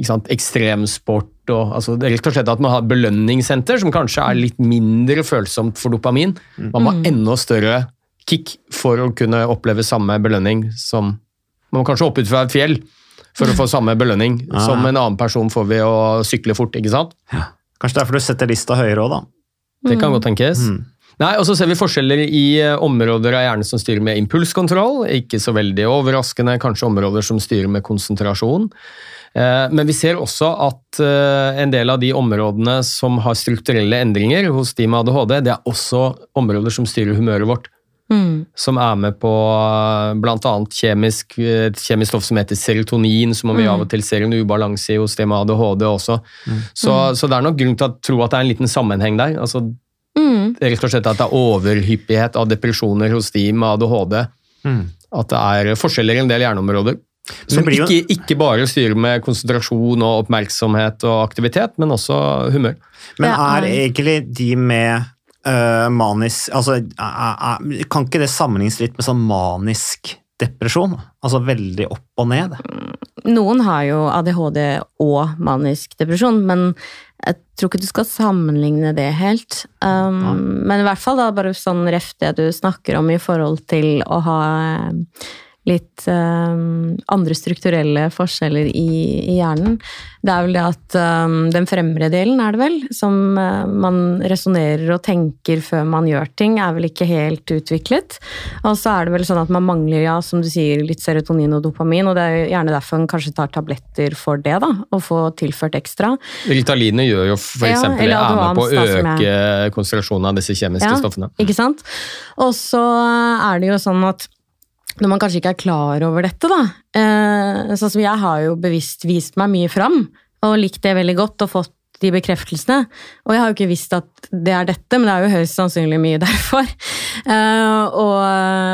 sant, ekstremsport og altså, det er rett og slett at man har et belønningssenter som kanskje er litt mindre følsomt for dopamin. Man må ha enda større kick for å kunne oppleve samme belønning som Man kanskje hoppe ut fra et fjell for å få samme belønning Ah. som en annen person får ved å sykle fort, ikke sant? kanskje derfor du setter lista høyere òg, da. Det kan godt tenkes. Nei, og så ser vi forskjeller i eh, områder av hjernen som styrer med impulskontroll. Ikke så veldig overraskende, kanskje områder som styrer med konsentrasjon. Eh, Men vi ser også at eh, en del av de områdene som har strukturelle endringer hos de med ADHD, det er også områder som styrer humøret vårt. Mm. Som er med på bl.a. Kjemisk, et kjemisk stoff som heter serotonin, som vi av og til ser en ubalanse i hos dem med ADHD også. Så, så det er nok grunn til å tro at det er en liten sammenheng der. Altså, Mm. rett og slett at det er overhyppighet av depresjoner hos de med ADHD. At det er forskjeller i en del hjerneområder. Som jo- ikke, ikke bare styrer med konsentrasjon og oppmerksomhet og aktivitet, men også humør. Men er- egentlig de med øh, manisk altså, Kan ikke det sammenlignes litt med sånn manisk depresjon? Altså veldig opp og ned? Noen har jo ADHD og manisk depresjon, men jeg tror ikke du skal sammenligne det helt. Um, Men i hvert fall da, bare sånn ref det du snakker om i forhold til å ha eh, litt um, andre strukturelle forskjeller i, i hjernen. Det er vel det at um, den fremre delen, er det vel, som uh, man resonnerer og tenker før man gjør ting, er vel ikke helt utviklet. Og så er det vel sånn at man mangler, ja, som du sier, litt serotonin og dopamin, og det er gjerne derfor man kanskje tar tabletter for det, da, og får tilført ekstra. Ritaline gjør jo for Ja, eksempel, eller er med på å øke konsentrasjonen av disse kjemiske stoffene. Ikke sant? Og så er det jo sånn at når man kanskje ikke er klar over dette, da. Eh, Sånn som jeg har jo bevisst vist meg mye fram, og likt det veldig godt og fått de bekreftelsene. Og jeg har jo ikke visst at det er dette, men det er jo høyst sannsynlig mye derfor. Uh, og,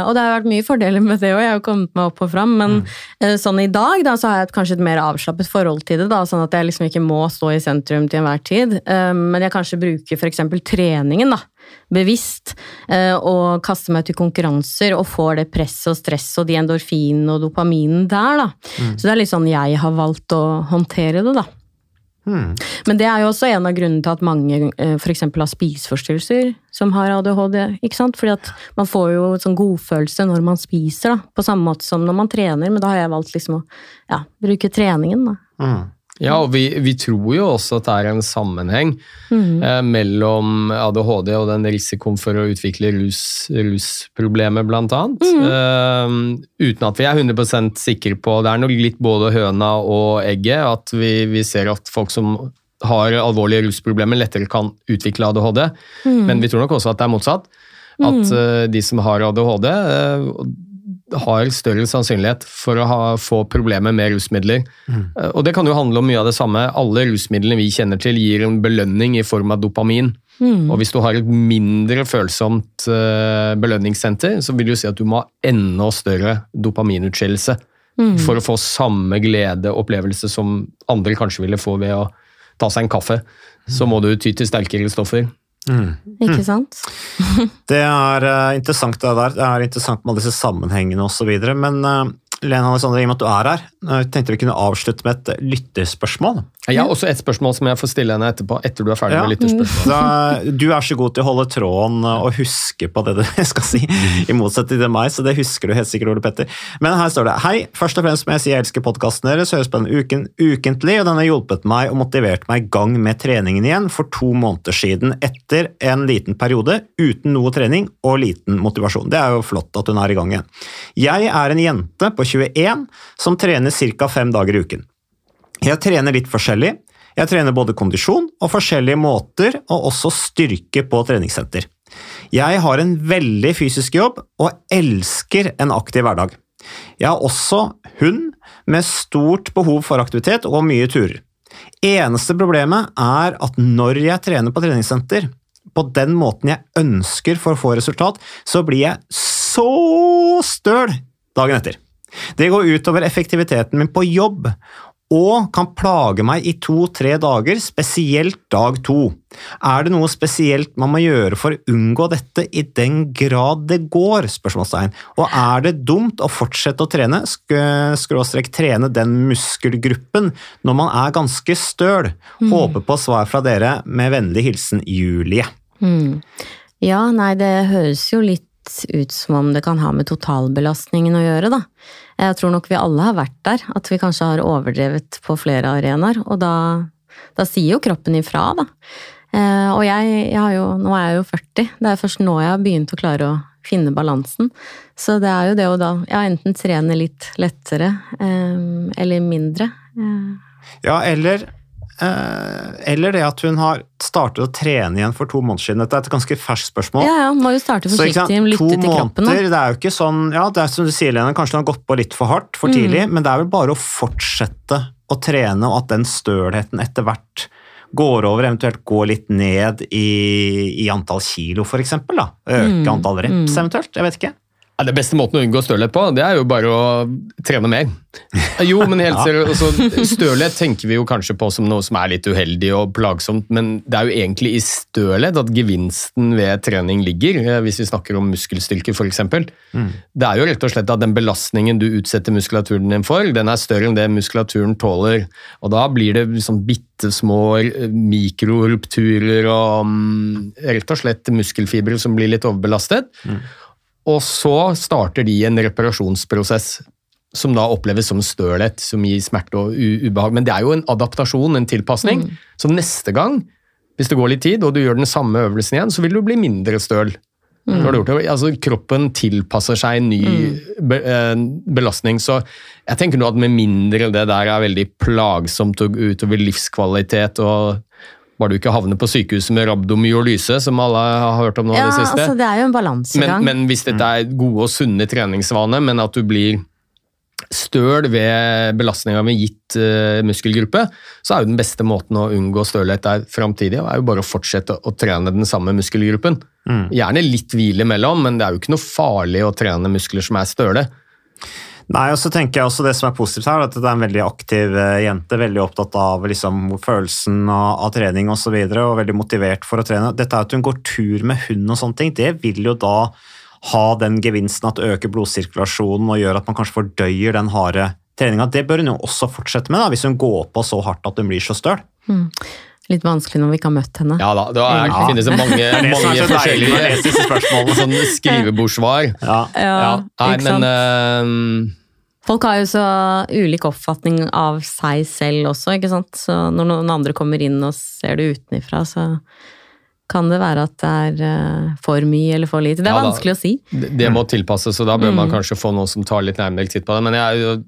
og det har vært mye fordeler med det òg, jeg har jo kommet meg opp og fram. Men eh, sånn i dag da, så har jeg et, kanskje et mer avslappet forhold til det, da, sånn at jeg liksom ikke må stå i sentrum til enhver tid. Uh, men jeg kanskje bruker f.eks. treningen da, bevisst, og kaster meg til konkurranser og får det presset og stresset og de endorfinene og dopaminen der. Da. Så det er litt sånn jeg har valgt å håndtere det, da. Men det er jo også en av grunnene til at mange f.eks. for eksempel har spiseforstyrrelser som har ADHD. ikke sant? Fordi at man får jo sånn godfølelse når man spiser, da, på samme måte som når man trener. Men da har jeg valgt liksom å ja, bruke treningen. da. Ja, og vi, vi tror jo også at det er en sammenheng eh, mellom ADHD og den risikoen for å utvikle rus, rusproblemer, blant annet. Eh, uten at vi er 100 sikre på Det er nok litt både høna og egget. At vi, vi ser at folk som har alvorlige rusproblemer, lettere kan utvikle ADHD. Men vi tror nok også at det er motsatt. At eh, de som har ADHD, har større sannsynlighet for å ha, få problemer med rusmidler. Mm. Og det kan jo handle om mye av det samme. Alle rusmidlene vi kjenner til gir en belønning i form av dopamin. Mm. Og hvis du har et mindre følsomt eh, belønningssenter, så vil du si at du må ha enda større dopaminutskillelse Mm. for å få samme glede og opplevelse som andre kanskje ville få ved å ta seg en kaffe. Så må du ty til sterkere stoffer. Ikke sant? Det er eh, interessant det der. Det er interessant med alle disse sammenhengene osv. Men uh, Lena Alexandra, i og med at du er her, uh, tenkte vi kunne avslutte med et lytterspørsmål. Jeg har også et spørsmål som jeg får stille henne etterpå, etter du er ferdig med lytterspørsmål. Du er så god til å holde tråden og huske på det du skal si, i motsetning til meg, så det husker du helt sikkert, Ole Petter. Men her står det Hei, først og fremst må jeg si jeg elsker podkasten deres, høres på den uken ukentlig, og den har hjulpet meg og motivert meg i gang med treningen igjen for to måneder siden, etter en liten periode uten noe trening og liten motivasjon. Det er jo flott at hun er i gang igjen. Jeg er en jente på 21 som trener ca. fem dager i uken. Jeg trener litt forskjellig. Jeg trener både kondisjon og forskjellige måter, og også styrke på treningssenter. Jeg har en veldig fysisk jobb og elsker en aktiv hverdag. Jeg har også hund med stort behov for aktivitet og mye turer. Eneste problemet er at når jeg trener på treningssenter, på den måten jeg ønsker for å få resultat, så blir jeg så støl dagen etter. Det går utover effektiviteten min på jobb, og kan plage meg i to-tre dager, spesielt dag to. Er det noe spesielt man må gjøre for å unngå dette i den grad det går? spørsmålstegn. Og er det dumt å fortsette å trene, skråstrekk skråstrek trene den muskelgruppen, når man er ganske støl? Håper på svar fra dere, med vennlig hilsen Julie. Mm. Ja, nei, det høres jo litt ut som om det kan ha med totalbelastningen å gjøre, da. Jeg tror nok vi alle har vært der, at vi kanskje har overdrevet på flere arenaer, og da, da sier jo kroppen ifra, da. Eh, og jeg, jeg jo, nå er jeg jo 40, det er først nå jeg har begynt å klare å finne balansen. Så det er jo det å da ja, enten trene litt lettere eh, eller mindre. Eh, Ja, eller, eller det at hun har startet å trene igjen for to måneder siden. Dette er et ganske ferskt spørsmål. ja, ja, må jo starte forsiktig, lytte to til kroppen. måneder, det er jo ikke sånn Ja, det er som du sier, Lene, kanskje hun har gått på litt for hardt for Mm. men det er vel bare å fortsette å trene, og at den stølheten etter hvert går over, eventuelt går litt ned i, i antall kilo, eksempel. Øke Mm, antall reps, eventuelt. Jeg vet ikke. Ja, det beste måten å unngå stølhet på, det er jo bare å trene mer. Jo, men helt seriøst, altså, Stølhet tenker vi jo kanskje på som noe som er litt uheldig og plagsomt, men det er jo egentlig i stølhet at gevinsten ved trening ligger, eh, hvis vi snakker om muskelstyrke f.eks. Mm. Det er jo rett og slett at den belastningen du utsetter muskulaturen din for, den er større enn det muskulaturen tåler. Og da blir det sånn bitte små eh, mikrorupturer og mm, rett og slett muskelfibre som blir litt overbelastet. Og så starter de en reparasjonsprosess som da oppleves som stølhet, som gir smerte og ubehag. Men det er jo en adaptasjon, en tilpasning. Så neste gang, hvis det går litt tid, og du gjør den samme øvelsen igjen, så vil du bli mindre støl. Mm. du har gjort det. Altså, kroppen tilpasser seg en ny be eh, belastning. Så jeg tenker nå at med mindre det der er veldig plagsomt og utover livskvalitet og bare du ikke havner på sykehuset med rabdomyolyse, som alle har hørt om nå i Ja, det siste. altså det er jo en balansegang. men hvis dette er gode og sunne treningsvaner, men at du blir støl ved belastning av en gitt uh, muskelgruppe, så er jo den beste måten å unngå stølhet der framtidig, er jo bare å fortsette å trene den samme muskelgruppen. Gjerne litt hvile imellom, men det er jo ikke noe farlig å trene muskler som er støle. Nei, og så tenker jeg også Det som er positivt her, at det er en veldig aktiv eh, jente. Veldig opptatt av liksom, følelsen av, av trening osv. Og, så videre, og veldig motivert for å trene. Dette at hun går tur med hund og sånne ting, det vil jo da ha den gevinsten at øker blodsirkulasjonen og gjør at man kanskje fordøyer den harde treninga. Det bør hun jo også fortsette med, da, hvis hun går på så hardt at hun blir så støl. Mm. Litt vanskelig når vi ikke har møtt henne. Ja da, det, er, Ja. finnes det mange, Det det mange forskjellige spørsmålene. sånn skrivebordssvar. Ja. Ja, Nei, ikke sant? men eh, Folk har jo så ulik oppfatning av seg selv også, ikke sant. Så når noen andre kommer inn og ser det utenifra, så kan det være at det er eh, for mye eller for lite. Det er Ja da. vanskelig å si. det, det må tilpasses, og da bør man Mm. kanskje få noe som tar litt nærmere titt på det. Men jeg,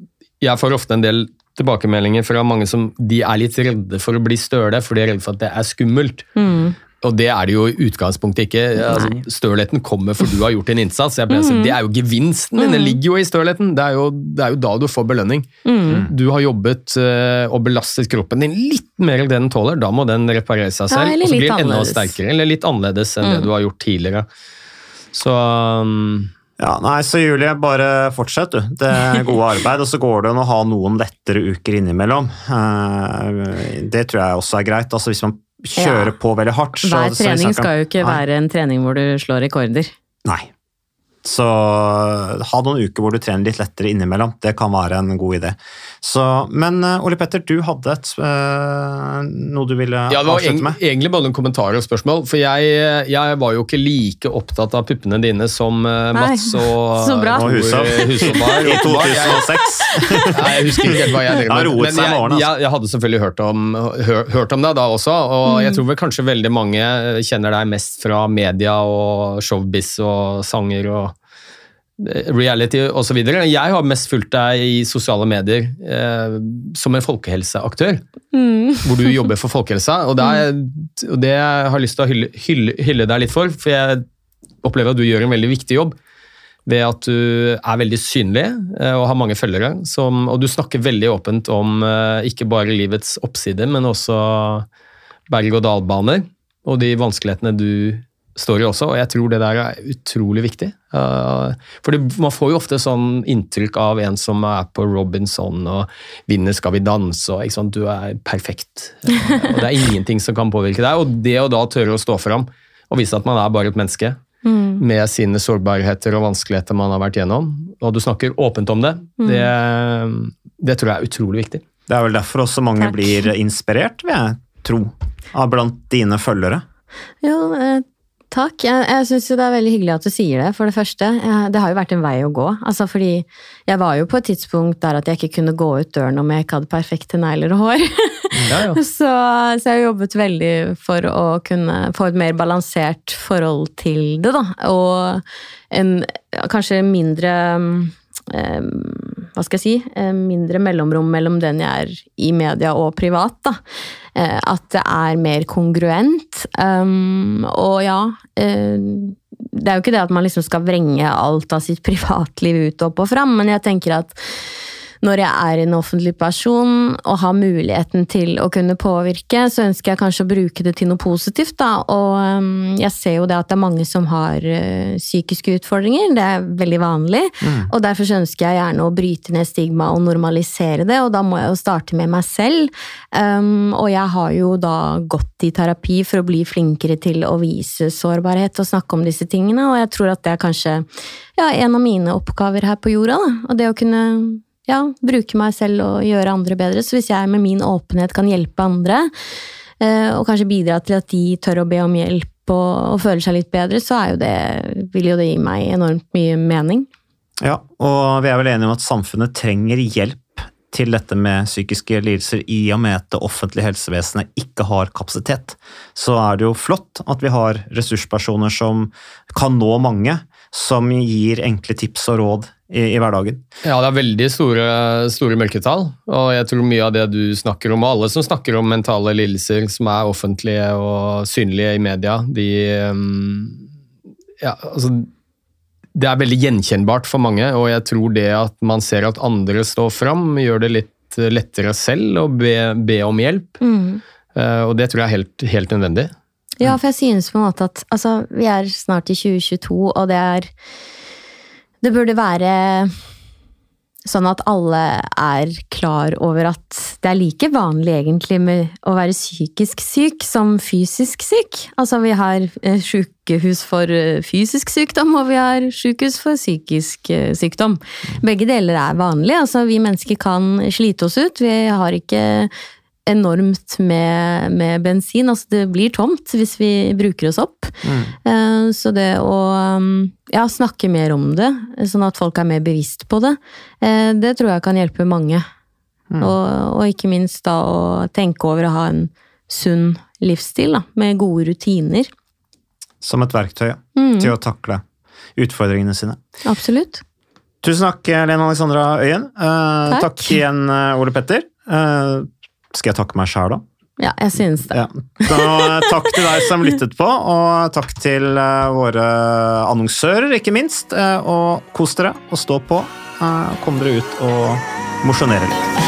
jeg får ofte en del tilbakemeldinger fra mange som de er litt redde for å bli støle, for de er redde for at det er skummelt. Mm. Og det er det jo i utgangspunktet ikke. Altså, stølheten kommer for du har gjort en innsats. Jeg ble, mm. Det er jo gevinsten din, den ligger jo i stølheten. Det er jo, det er jo da du får belønning. Mm. Du har jobbet uh, og belastet kroppen din litt mer enn det den tåler. Da må den reparere seg selv, ja, og så blir den enda sterkere. Eller litt annerledes enn mm. det du har gjort tidligere. Så um, ja, nei, så Julie, bare fortsett, du. Det er gode arbeid. Og så går det an å ha noen lettere uker innimellom. Eh, det tror jeg også er greit. Altså Hvis man kjører ja. på veldig hardt så, Hver trening skal jo ikke nei. være en trening hvor du slår rekorder. Nei. Så ha noen uker hvor du trener litt lettere innimellom. Det kan være en god idé. Så, men uh, Ole Petter, du hadde et, øh, noe du ville ja, avslutte med? Egentlig både en kommentar og spørsmål. For jeg, jeg, var jo ikke like opptatt av puppene dine som Nei. Mats og, så bra. og Husov var. I 2006. Nei, jeg husker ikke helt hva jeg drev med. Men jeg, altså. jeg, jeg, hadde selvfølgelig hørt om, hør, hørt om deg da også, og mm. jeg tror vel kanskje veldig mange kjenner deg mest fra media og showbiz og sanger og reality osv. Jeg har mest fulgt deg i sosiale medier eh, som en folkehelseaktør. Mm. Hvor du jobber for folkehelsa. Og det, er, og det jeg har lyst til å hylle, hylle, hylle, deg litt for, for jeg opplever at du gjør en veldig viktig jobb. Ved at du er veldig synlig eh, og har mange følgere. Som, og du snakker veldig åpent om eh, ikke bare livets oppside, men også berg-og-dal-baner. Og de vanskelighetene du står i også, og jeg tror det der er utrolig viktig. Uh, for man får jo ofte sånn inntrykk av en som er på Robinson og vinner Skal vi danse og ikke sant? Du er perfekt. Uh, og det er ingenting som kan påvirke deg. Og det å da tørre å stå fram og vise at man er bare et menneske mm. med sine sårbarheter og vanskeligheter man har vært gjennom, og du snakker åpent om det, mm. det, det, tror jeg er utrolig viktig. Det er vel derfor også mange Takk. blir inspirert, vil jeg tro, av blant dine følgere. Ja, eh, Takk. Jeg, jeg syns det er veldig hyggelig at du sier det, for det første. Det har jo vært en vei å gå. Altså fordi jeg var jo på et tidspunkt der at jeg ikke kunne gå ut døren om jeg ikke hadde perfekte negler og hår. Ja, ja. så, så, jeg har jobbet veldig for å kunne få et mer balansert forhold til det, da. Og en kanskje mindre eh, hva skal jeg si, eh, mindre mellomrom mellom den jeg er i media og privat. da. Eh, at det er mer kongruent. Um, og ja uh, Det er jo ikke det at man liksom skal vrenge alt av sitt privatliv ut opp og fram, men jeg tenker at når jeg er en offentlig person og har muligheten til å kunne påvirke, så ønsker jeg kanskje å bruke det til noe positivt. Da. Og um, jeg ser jo det at det er mange som har uh, psykiske utfordringer, det er veldig vanlig. Mm. Og derfor ønsker jeg gjerne å bryte ned stigma og normalisere det, og da må jeg jo starte med meg selv. Um, og jeg har jo da gått i terapi for å bli flinkere til å vise sårbarhet og snakke om disse tingene, og jeg tror at det er kanskje ja, en av mine oppgaver her på jorda. Da. Og det å kunne ja, bruke meg selv og gjøre andre bedre. Så hvis jeg med min åpenhet kan hjelpe andre, eh, og kanskje bidra til at de tør å be om hjelp og, og føler seg litt bedre, så jo det, vil jo det gi meg enormt mye mening. Ja, og vi er vel enige om at samfunnet trenger hjelp til dette med psykiske lidelser i og med at det offentlige helsevesenet ikke har kapasitet. Så er det jo flott at vi har ressurspersoner som kan nå mange, som gir enkle tips og råd i, i, hverdagen. Ja, det er veldig store, store mørketall, og jeg tror mye av det du snakker om, og alle som snakker om mentale lidelser som er offentlige og synlige i media, de um, ja, altså, det er veldig gjenkjennbart for mange, og jeg tror det at man ser at andre står fram, gjør det litt lettere selv å be, be om hjelp. Mm. Uh, og det tror jeg er helt, helt nødvendig. Ja, for jeg synes på en måte at altså, vi er snart i 2022, og det er Det burde være sånn at alle er klar over at det er like vanlig egentlig med å være psykisk syk som fysisk syk. Altså vi har eh, sykehus for eh, fysisk sykdom, og vi har sykehus for psykisk eh, sykdom. Begge deler er vanlig. Altså vi mennesker kan slite oss ut. Vi har ikke enormt med, med, bensin. Altså det blir tomt hvis vi bruker oss opp. Mm. Eh, så det å um, ja, snakke mer om det, sånn at folk er mer bevisst på det, eh, det tror jeg kan hjelpe mange. Mm. Og, og, ikke minst da å tenke over å ha en sunn livsstil da, med gode rutiner. Som et verktøy mm. til å takle utfordringene sine. Absolutt. Tusen takk, Lene Alexandra Øyen. Eh, takk. takk. igjen, Ole Petter. Eh, skal jeg takke meg sjæl, da? Ja, jeg synes det. Ja. Så eh, takk til deg som lyttet på, og takk til eh, våre annonsører, ikke minst. Eh, og kos dere og stå på. Kom dere ut og mosjonere litt.